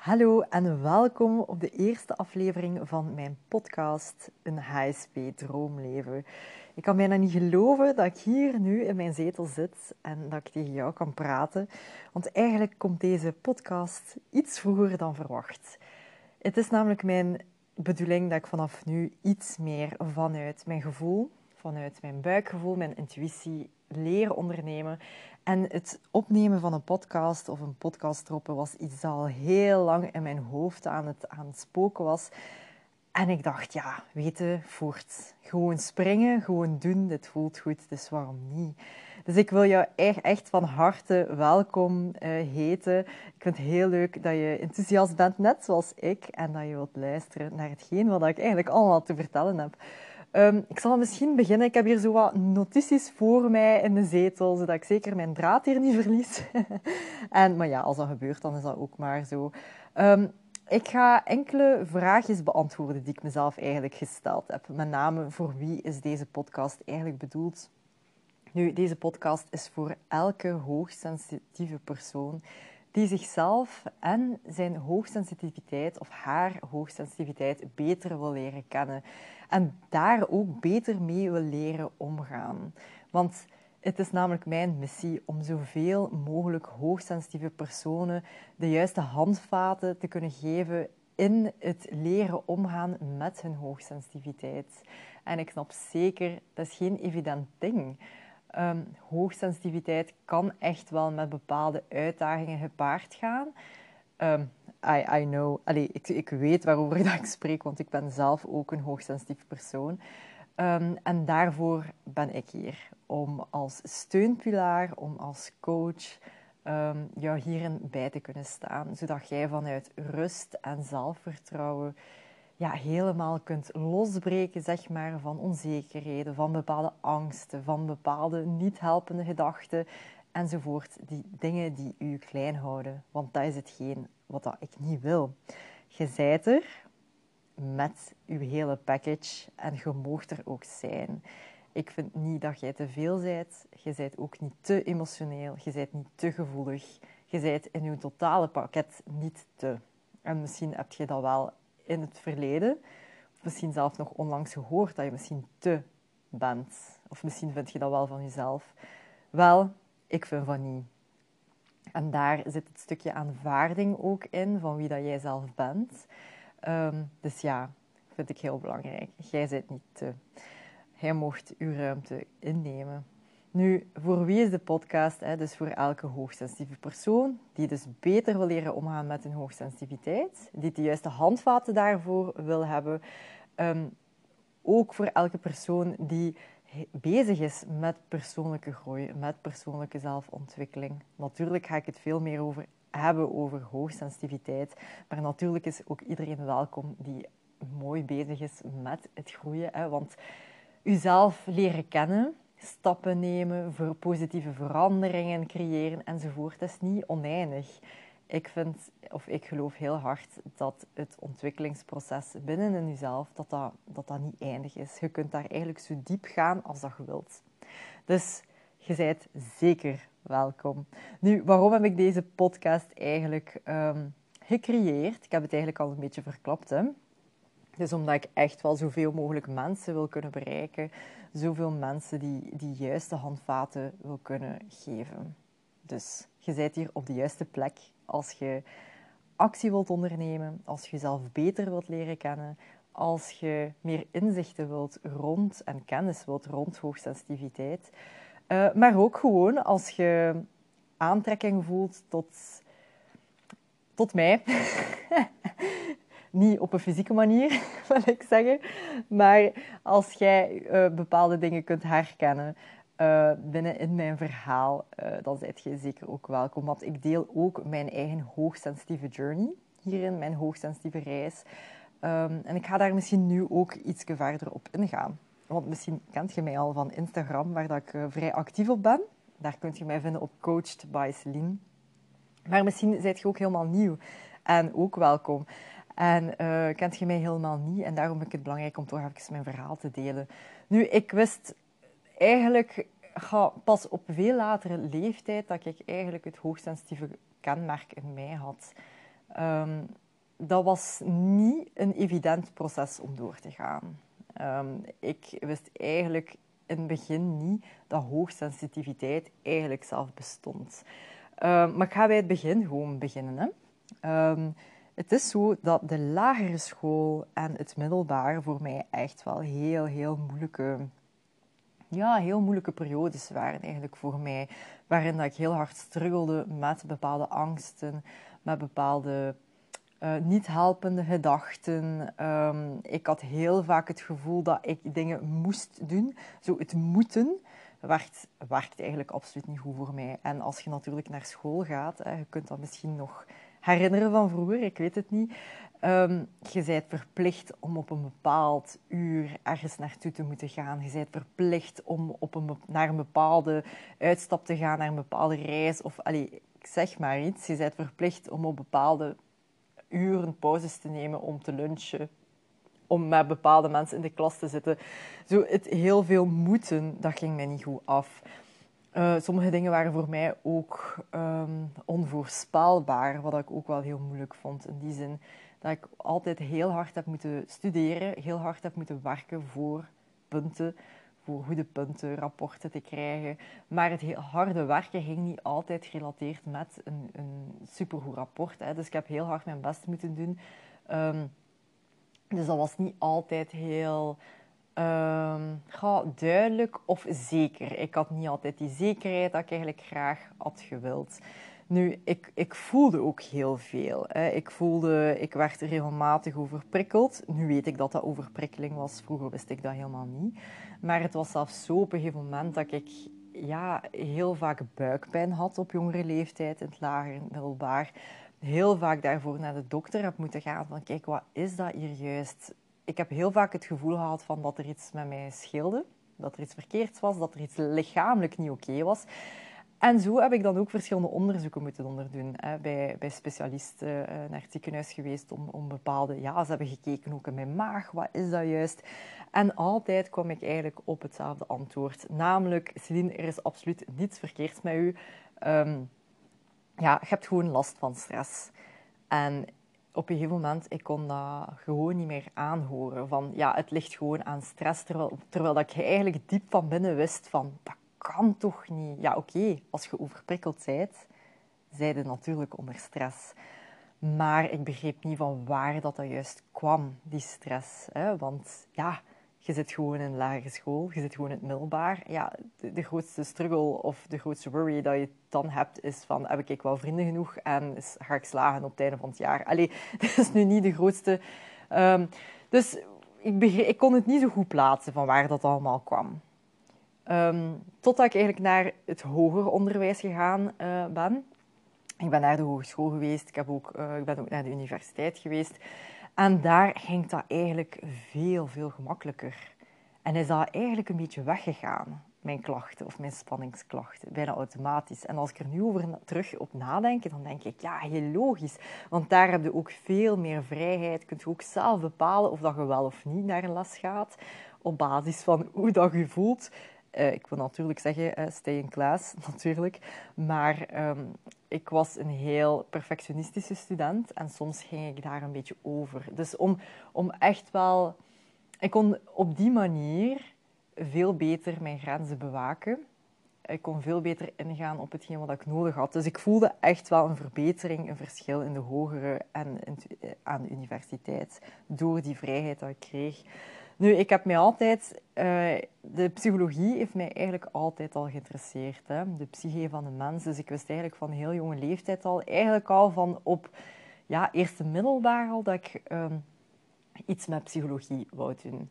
Hallo en welkom op de eerste aflevering van mijn podcast Een HSP Droomleven. Ik kan bijna niet geloven dat ik hier nu in mijn zetel zit en dat ik tegen jou kan praten, want eigenlijk komt deze podcast iets vroeger dan verwacht. Het is namelijk mijn bedoeling dat ik vanaf nu iets meer vanuit mijn gevoel, vanuit mijn buikgevoel, mijn intuïtie leer ondernemen en het opnemen van een podcast of een podcast droppen was iets dat al heel lang in mijn hoofd aan het, aan spoken was. En ik dacht, ja, weten, voort. Gewoon springen, gewoon doen, dit voelt goed, dus waarom niet? Dus ik wil jou echt, van harte welkom uh, heten. Ik vind het heel leuk dat je enthousiast bent, net zoals ik, en dat je wilt luisteren naar hetgeen wat ik eigenlijk allemaal te vertellen heb. Um, ik zal misschien beginnen. Ik heb hier zo wat notities voor mij in de zetel, zodat ik zeker mijn draad hier niet verlies. en, maar ja, als dat gebeurt, dan is dat ook maar zo. Um, ik ga enkele vraagjes beantwoorden die ik mezelf eigenlijk gesteld heb. Met name voor wie is deze podcast eigenlijk bedoeld? Nu, deze podcast is voor elke hoogsensitieve persoon die zichzelf en zijn hoogsensitiviteit of haar hoogsensitiviteit beter wil leren kennen. En daar ook beter mee wil leren omgaan. Want het is namelijk mijn missie om zoveel mogelijk hoogsensitieve personen de juiste handvaten te kunnen geven in het leren omgaan met hun hoogsensitiviteit. En ik snap zeker, dat is geen evident ding. Um, hoogsensitiviteit kan echt wel met bepaalde uitdagingen gepaard gaan. Um, I, I know, Allee, ik, ik weet waarover ik spreek, want ik ben zelf ook een hoogsensitief persoon. Um, en daarvoor ben ik hier, om als steunpilaar, om als coach jou hierin bij te kunnen staan, zodat jij vanuit rust en zelfvertrouwen ja, helemaal kunt losbreken zeg maar, van onzekerheden, van bepaalde angsten, van bepaalde niet helpende gedachten enzovoort. Die dingen die u klein houden. Want dat is hetgeen wat dat ik niet wil. Je zijt er met uw hele package en je moogt er ook zijn. Ik vind niet dat jij te veel bent. Je bent ook niet te emotioneel. Je bent niet te gevoelig. Je bent in uw totale pakket niet te. En misschien heb je dat wel in het verleden, of misschien zelf nog onlangs gehoord, dat je misschien te bent. Of misschien vind je dat wel van jezelf. Wel, ik vind van niet. En daar zit het stukje aanvaarding ook in, van wie dat jij zelf bent. Um, dus ja, vind ik heel belangrijk. Jij bent niet te. Jij mocht uw ruimte innemen. Nu, voor wie is de podcast? Hè? Dus voor elke hoogsensitieve persoon die dus beter wil leren omgaan met hun hoogsensitiviteit, die de juiste handvaten daarvoor wil hebben. Um, ook voor elke persoon die bezig is met persoonlijke groei, met persoonlijke zelfontwikkeling. Natuurlijk ga ik het veel meer over hebben over hoogsensitiviteit, maar natuurlijk is ook iedereen welkom die mooi bezig is met het groeien. Hè? Want uzelf leren kennen, stappen nemen, voor positieve veranderingen creëren enzovoort, dat is niet oneindig. Ik vind, of ik geloof heel hard dat het ontwikkelingsproces binnen in jezelf, dat dat, dat dat niet eindig is. Je kunt daar eigenlijk zo diep gaan als dat je wilt. Dus je bent zeker welkom. Nu, waarom heb ik deze podcast eigenlijk um, gecreëerd? Ik heb het eigenlijk al een beetje verklapt, hè? Dus omdat ik echt wel zoveel mogelijk mensen wil kunnen bereiken, zoveel mensen die die juiste handvaten wil kunnen geven. Dus je bent hier op de juiste plek als je actie wilt ondernemen, als je jezelf beter wilt leren kennen, als je meer inzichten wilt rond en kennis wilt rond hoogsensitiviteit. Uh, maar ook gewoon als je aantrekking voelt tot, tot mij. Niet op een fysieke manier, wil ik zeggen. Maar als jij uh, bepaalde dingen kunt herkennen uh, binnen in mijn verhaal, uh, dan zijt je zeker ook welkom. Want ik deel ook mijn eigen hoogsensitieve journey hierin, mijn hoogsensitieve reis. Um, en ik ga daar misschien nu ook iets verder op ingaan. Want misschien kent je mij al van Instagram, waar dat ik vrij actief op ben. Daar kunt je mij vinden op Coached by Celine. Maar misschien zijt je ook helemaal nieuw en ook welkom. En uh, kent je mij helemaal niet. En daarom vind ik het belangrijk om toch even mijn verhaal te delen. Nu, ik wist eigenlijk pas op veel latere leeftijd dat ik eigenlijk het hoogsensitieve kenmerk in mij had. Ehm, dat was niet een evident proces om door te gaan. Ehm, ik wist eigenlijk in het begin niet dat hoogsensitiviteit eigenlijk zelf bestond. Ehm, maar ik ga bij het begin gewoon beginnen. Hè. Het is zo dat de lagere school en het middelbaar voor mij echt wel heel, heel moeilijke ja, heel moeilijke periodes waren eigenlijk voor mij. Waarin dat ik heel hard struggelde met bepaalde angsten, met bepaalde uh, niet helpende gedachten. Um, ik had heel vaak het gevoel dat ik dingen moest doen. Zo het moeten werkt, werkt eigenlijk absoluut niet goed voor mij. En als je natuurlijk naar school gaat, hè, je kunt dat misschien nog herinneren van vroeger, ik weet het niet. Um, je bent verplicht om op een bepaald uur ergens naartoe te moeten gaan. Je bent verplicht om op een, naar een bepaalde uitstap te gaan, naar een bepaalde reis. Of allee, ik zeg maar iets. Je bent verplicht om op bepaalde uren pauzes te nemen om te lunchen. Om met bepaalde mensen in de klas te zitten. Zo, het heel veel moeten, dat ging mij niet goed af. Uh, sommige dingen waren voor mij ook um, onvoorspelbaar, wat ik ook wel heel moeilijk vond. In die zin dat ik altijd heel hard heb moeten studeren, heel hard heb moeten werken voor punten, voor goede punten, rapporten te krijgen. Maar het harde werken ging niet altijd gerelateerd met een, een supergoed rapport. Hè. Dus ik heb heel hard mijn best moeten doen. Um, dus dat was niet altijd heel um, duidelijk of zeker. Ik had niet altijd die zekerheid dat ik eigenlijk graag had gewild. Nu, ik, ik voelde ook heel veel. Ik voelde, ik werd regelmatig overprikkeld. Nu weet ik dat dat overprikkeling was. Vroeger wist ik dat helemaal niet. Maar het was zelfs zo op een gegeven moment dat ik ja, heel vaak buikpijn had op jongere leeftijd, in het lager, in middelbaar. Heel vaak daarvoor naar de dokter heb moeten gaan van kijk, wat is dat hier juist? Ik heb heel vaak het gevoel gehad van dat er iets met mij scheelde. Dat er iets verkeerd was, dat er iets lichamelijk niet oké was. En zo heb ik dan ook verschillende onderzoeken moeten onderdoen. Hè, bij, bij specialisten uh, naar het ziekenhuis geweest om, om bepaalde... Ja, ze hebben gekeken ook in mijn maag, wat is dat juist? En altijd kwam ik eigenlijk op hetzelfde antwoord. Namelijk, Celine, er is absoluut niets verkeerd met u. Um, ja, je hebt gewoon last van stress. En op een gegeven moment, ik kon dat gewoon niet meer aanhoren. Van, ja, het ligt gewoon aan stress. Terwijl, terwijl ik eigenlijk diep van binnen wist van, dat kan toch niet? Ja, oké, als je overprikkeld bent, zij je natuurlijk onder stress. Maar ik begreep niet van waar dat, dat juist kwam, die stress. Hè? Want ja, je zit gewoon in lagere school, je zit gewoon in het middelbaar. Ja, de, grootste struggle of de grootste worry dat je dan hebt is van heb ik wel vrienden genoeg en ga ik slagen op het einde van het jaar. Allee, dat is nu niet de grootste... Um, dus ik, ik kon het niet zo goed plaatsen van waar dat allemaal kwam. Um, totdat ik eigenlijk naar het hoger onderwijs gegaan uh, ben. Ik ben naar de hogeschool geweest, ik, heb ook, uh, ik ben ook naar de universiteit geweest. En daar ging dat eigenlijk veel, veel gemakkelijker. En is dat eigenlijk een beetje weggegaan, mijn klachten of mijn spanningsklachten, bijna automatisch. En als ik er nu over terug op nadenk, dan denk ik, ja, heel logisch. Want daar heb je ook veel meer vrijheid. Kunt je ook zelf bepalen of dat je wel of niet naar een les gaat, op basis van hoe dat je voelt. Uh, ik wil natuurlijk zeggen, uh, stay in class, natuurlijk. Maar um, ik was een heel perfectionistische student en soms ging ik daar een beetje over. Dus om, om echt wel... Ik kon op die manier veel beter mijn grenzen bewaken. Ik kon veel beter ingaan op hetgeen wat ik nodig had. Dus ik voelde echt wel een verbetering, een verschil in de hogere en aan de universiteit. Door die vrijheid dat ik kreeg. Nu, ik heb mij altijd... Uh, de psychologie heeft mij eigenlijk altijd al geïnteresseerd. Hè? De psyche van de mens. Dus ik wist eigenlijk van heel jonge leeftijd al... Eigenlijk al van op ja, eerste middelbaar al dat ik um, iets met psychologie wou doen.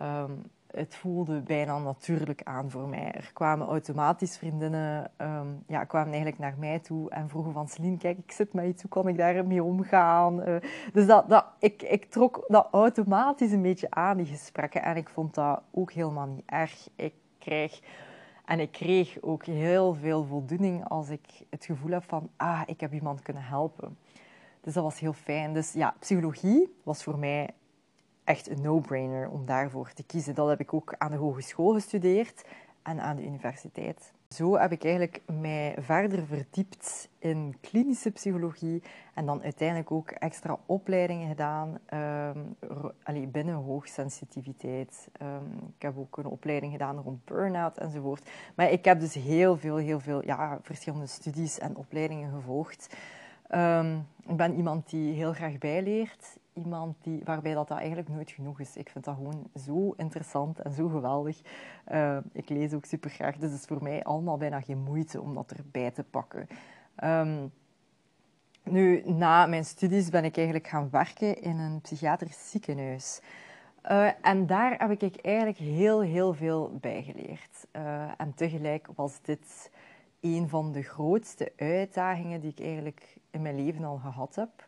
Um, het voelde bijna natuurlijk aan voor mij. Er kwamen automatisch vriendinnen, um, ja, kwamen eigenlijk naar mij toe en vroegen van Celine, kijk, ik zit met iets, hoe kan ik daarmee omgaan? Uh, dus dat, dat, ik, ik trok dat automatisch een beetje aan, die gesprekken. En ik vond dat ook helemaal niet erg. Ik krijg... En ik kreeg ook heel veel voldoening als ik het gevoel heb van, ah, ik heb iemand kunnen helpen. Dus dat was heel fijn. Dus ja, psychologie was voor mij echt een no-brainer om daarvoor te kiezen. Dat heb ik ook aan de hogeschool gestudeerd en aan de universiteit. Zo heb ik eigenlijk mij verder verdiept in klinische psychologie en dan uiteindelijk ook extra opleidingen gedaan um, binnen hoogsensitiviteit. Um, ik heb ook een opleiding gedaan rond burn-out enzovoort. Maar ik heb dus heel veel, heel veel ja, verschillende studies en opleidingen gevolgd. Um, ik ben iemand die heel graag bijleert. Iemand die, waarbij dat, dat eigenlijk nooit genoeg is. Ik vind dat gewoon zo interessant en zo geweldig. Uh, ik lees ook super graag. Dus het is voor mij allemaal bijna geen moeite om dat erbij te pakken. Um, nu, na mijn studies ben ik eigenlijk gaan werken in een psychiatrisch ziekenhuis. Uh, en daar heb ik eigenlijk heel, heel veel bij geleerd. Uh, en tegelijk was dit een van de grootste uitdagingen die ik eigenlijk in mijn leven al gehad heb.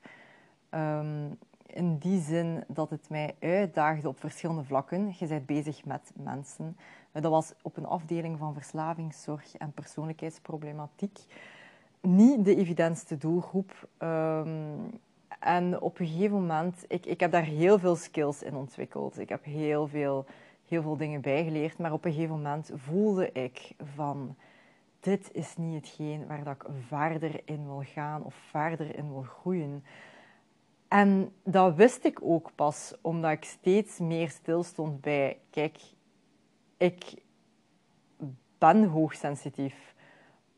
Um, in die zin dat het mij uitdaagde op verschillende vlakken. Je bent bezig met mensen. Dat was op een afdeling van verslavingszorg en persoonlijkheidsproblematiek. Niet de evidentste doelgroep. Um, en op een gegeven moment, ik, ik heb daar heel veel skills in ontwikkeld. Ik heb heel veel, heel veel dingen bijgeleerd. Maar op een gegeven moment voelde ik van dit is niet hetgeen waar dat ik verder in wil gaan of verder in wil groeien. En dat wist ik ook pas omdat ik steeds meer stilstond bij, kijk, ik ben hoogsensitief.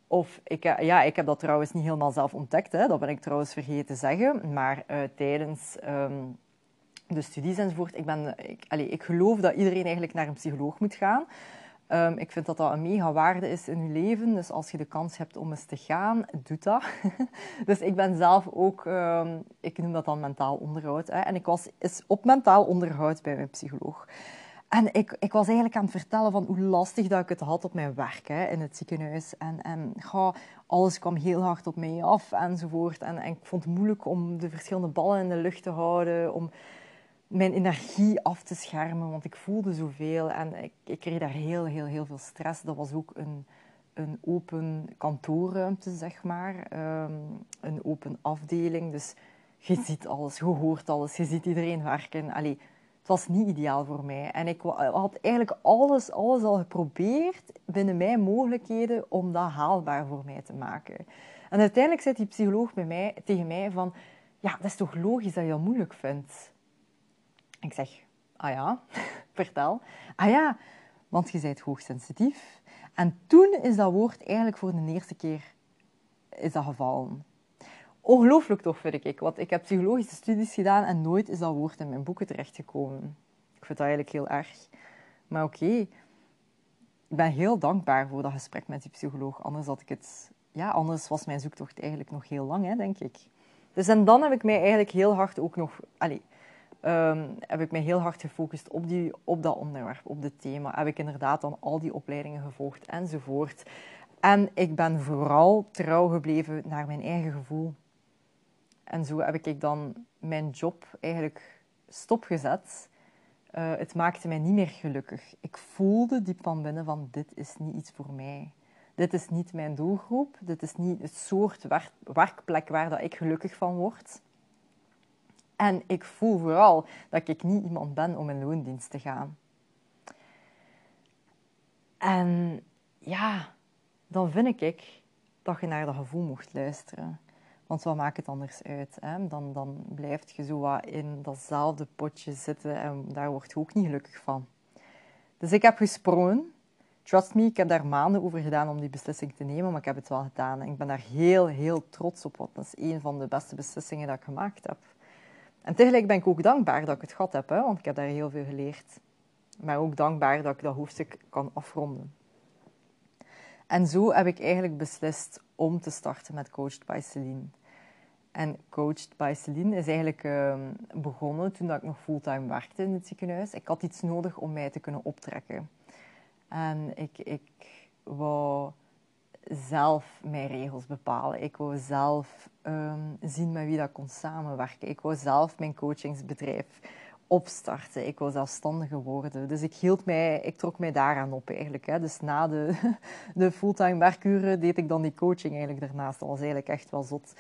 Of ik, ja, ik heb dat trouwens niet helemaal zelf ontdekt, hè. dat ben ik trouwens vergeten te zeggen. Maar uh, tijdens um, de studies enzovoort, ik, ben, ik, allez, ik geloof dat iedereen eigenlijk naar een psycholoog moet gaan. Um, ik vind dat dat een mega waarde is in je leven. Dus als je de kans hebt om eens te gaan, doe dat. dus ik ben zelf ook, um, ik noem dat dan mentaal onderhoud. Hè. En ik was eens op mentaal onderhoud bij mijn psycholoog. En ik, ik was eigenlijk aan het vertellen van hoe lastig dat ik het had op mijn werk hè, in het ziekenhuis. En, en ga, alles kwam heel hard op mij af enzovoort. En, en ik vond het moeilijk om de verschillende ballen in de lucht te houden. Om, mijn energie af te schermen, want ik voelde zoveel en ik, ik kreeg daar heel, heel, heel veel stress. Dat was ook een, een open kantoorruimte, zeg maar. Ehm, een open afdeling, dus je ziet alles, je hoort alles, je ziet iedereen werken. Allee, het was niet ideaal voor mij. En ik had eigenlijk alles, alles al geprobeerd binnen mijn mogelijkheden om dat haalbaar voor mij te maken. En uiteindelijk zei die psycholoog bij mij, tegen mij van... Ja, dat is toch logisch dat je dat moeilijk vindt? Ik zeg, ah ja, vertel. Ah ja, want je bent hoogsensitief. En toen is dat woord eigenlijk voor de eerste keer is dat gevallen. Ongelooflijk toch, vind ik. Want ik heb psychologische studies gedaan en nooit is dat woord in mijn boeken terechtgekomen. Ik vind dat eigenlijk heel erg. Maar oké, ik ben heel dankbaar voor dat gesprek met die psycholoog. Anders, had ik het, ja, anders was mijn zoektocht eigenlijk nog heel lang, hè, denk ik. Dus en dan heb ik mij eigenlijk heel hard ook nog... Allez, um, heb ik me heel hard gefocust op, die, op dat onderwerp, op dit thema. Heb ik inderdaad dan al die opleidingen gevolgd enzovoort. En ik ben vooral trouw gebleven naar mijn eigen gevoel. En zo heb ik dan mijn job eigenlijk stopgezet. Uh, het maakte mij niet meer gelukkig. Ik voelde diep van binnen van dit is niet iets voor mij. Dit is niet mijn doelgroep. Dit is niet het soort werkplek waar dat ik gelukkig van word. En ik voel vooral dat ik niet iemand ben om in loondienst te gaan. En ja, dan vind ik dat je naar dat gevoel mocht luisteren. Want wat maakt het anders uit? Hè? Dan, dan blijf je zo wat in datzelfde potje zitten en daar word je ook niet gelukkig van. Dus ik heb gesprongen. Trust me, ik heb daar maanden over gedaan om die beslissing te nemen, maar ik heb het wel gedaan. En ik ben daar heel, heel trots op, want dat is een van de beste beslissingen dat ik gemaakt heb. En tegelijk ben ik ook dankbaar dat ik het gehad heb, hè, want ik heb daar heel veel geleerd. Maar ook dankbaar dat ik dat hoofdstuk kan afronden. En zo heb ik eigenlijk beslist om te starten met Coached by Celine. En Coached by Celine is eigenlijk uh, begonnen toen ik nog fulltime werkte in het ziekenhuis. Ik had iets nodig om mij te kunnen optrekken. En ik, ik wou zelf mijn regels bepalen. Ik wou zelf um, zien met wie dat kon samenwerken. Ik wou zelf mijn coachingsbedrijf opstarten. Ik wou zelfstandige worden. Dus ik, hield mij, ik trok mij daaraan op eigenlijk. Hè. Dus na de, de fulltime werkuren deed ik dan die coaching eigenlijk daarnaast. Dat was eigenlijk echt wel zot.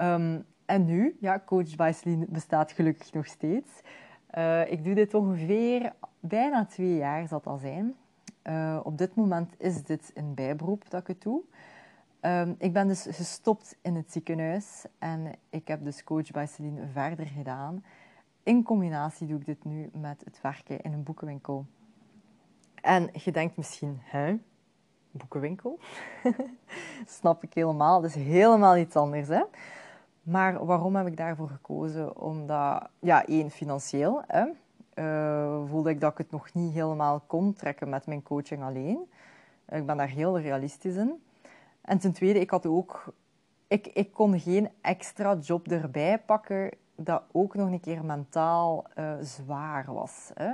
Um, en nu, ja, Coach by Celine bestaat gelukkig nog steeds. Uh, ik doe dit ongeveer bijna twee jaar, zal dat zijn. Uh, op dit moment is dit een bijberoep dat ik het doe. Um, ik ben dus gestopt in het ziekenhuis en ik heb dus Coach bij Celine verder gedaan. In combinatie doe ik dit nu met het werken in een boekenwinkel. En je denkt misschien, hè, boekenwinkel? Snap ik helemaal. Dat is helemaal iets anders. Hè? Maar waarom heb ik daarvoor gekozen? Omdat, ja, één, financieel. Hè? Uh, voelde ik dat ik het nog niet helemaal kon trekken met mijn coaching alleen. Ik ben daar heel realistisch in. En ten tweede, ik had ook... Ik, ik kon geen extra job erbij pakken dat ook nog een keer mentaal uh, zwaar was. Hè?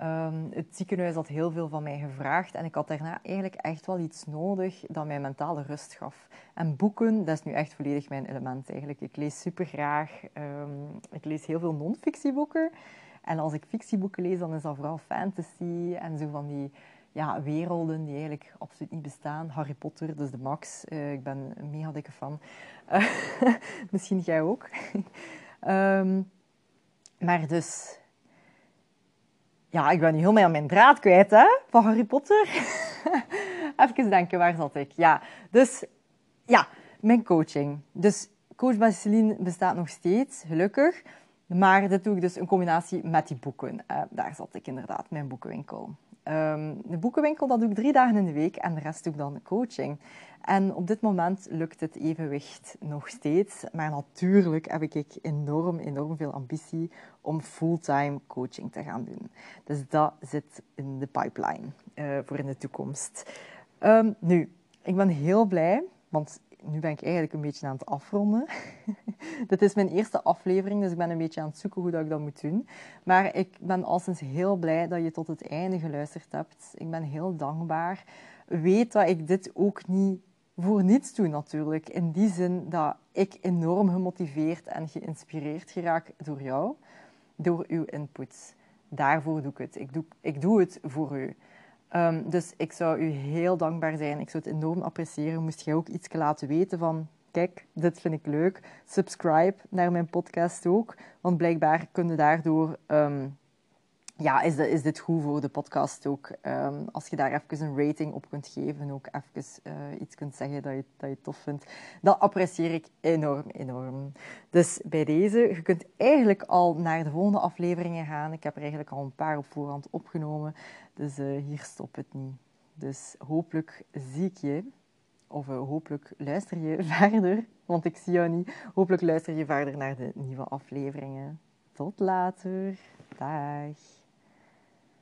Um, het ziekenhuis had heel veel van mij gevraagd en ik had daarna eigenlijk echt wel iets nodig dat mij mentale rust gaf. En boeken, dat is nu echt volledig mijn element eigenlijk. Ik lees super graag. Um, ik lees heel veel non-fictieboeken. En als ik fictieboeken lees, dan is dat vooral fantasy en zo van die ja, werelden die eigenlijk absoluut niet bestaan. Harry Potter, dus de max. Uh, ik ben een mega dikke fan. Uh, misschien jij ook. um, maar dus ja, ik ben nu helemaal mijn draad kwijt, hè, van Harry Potter. Even denken, waar zat ik? Ja, dus, ja, mijn coaching. Dus Coach Basiline bestaat nog steeds, gelukkig. Maar dit doe ik dus in combinatie met die boeken. Uh, daar zat ik inderdaad, mijn boekenwinkel. Um, de boekenwinkel dat doe ik drie dagen in de week en de rest doe ik dan coaching. En op dit moment lukt het evenwicht nog steeds. Maar natuurlijk heb ik enorm, enorm veel ambitie om fulltime coaching te gaan doen. Dus dat zit in de pipeline uh, voor in de toekomst. Um, nu, ik ben heel blij, want nu ben ik eigenlijk een beetje aan het afronden. Dit is mijn eerste aflevering, dus ik ben een beetje aan het zoeken hoe dat ik dat moet doen. Maar ik ben al sinds heel blij dat je tot het einde geluisterd hebt. Ik ben heel dankbaar. Weet dat ik dit ook niet voor niets doe natuurlijk. In die zin dat ik enorm gemotiveerd en geïnspireerd geraak door jou, door uw input. Daarvoor doe ik het. Ik doe, ik doe het voor u. Um, dus ik zou u heel dankbaar zijn. Ik zou het enorm appreciëren. Moest jij ook iets laten weten van... Kijk, dit vind ik leuk. Subscribe naar mijn podcast ook. Want blijkbaar kunnen daardoor... Um, ja, is, is dit goed voor de podcast ook? Um, als je daar even een rating op kunt geven, ook even uh, iets kunt zeggen dat je, dat je tof vindt. Dat apprecieer ik enorm, enorm. Dus bij deze, je kunt eigenlijk al naar de volgende afleveringen gaan. Ik heb er eigenlijk al een paar op voorhand opgenomen. Dus uh, hier stopt het niet. Dus hopelijk zie ik je, of uh, hopelijk luister je verder, want ik zie jou niet. Hopelijk luister je verder naar de nieuwe afleveringen. Tot later. Dag.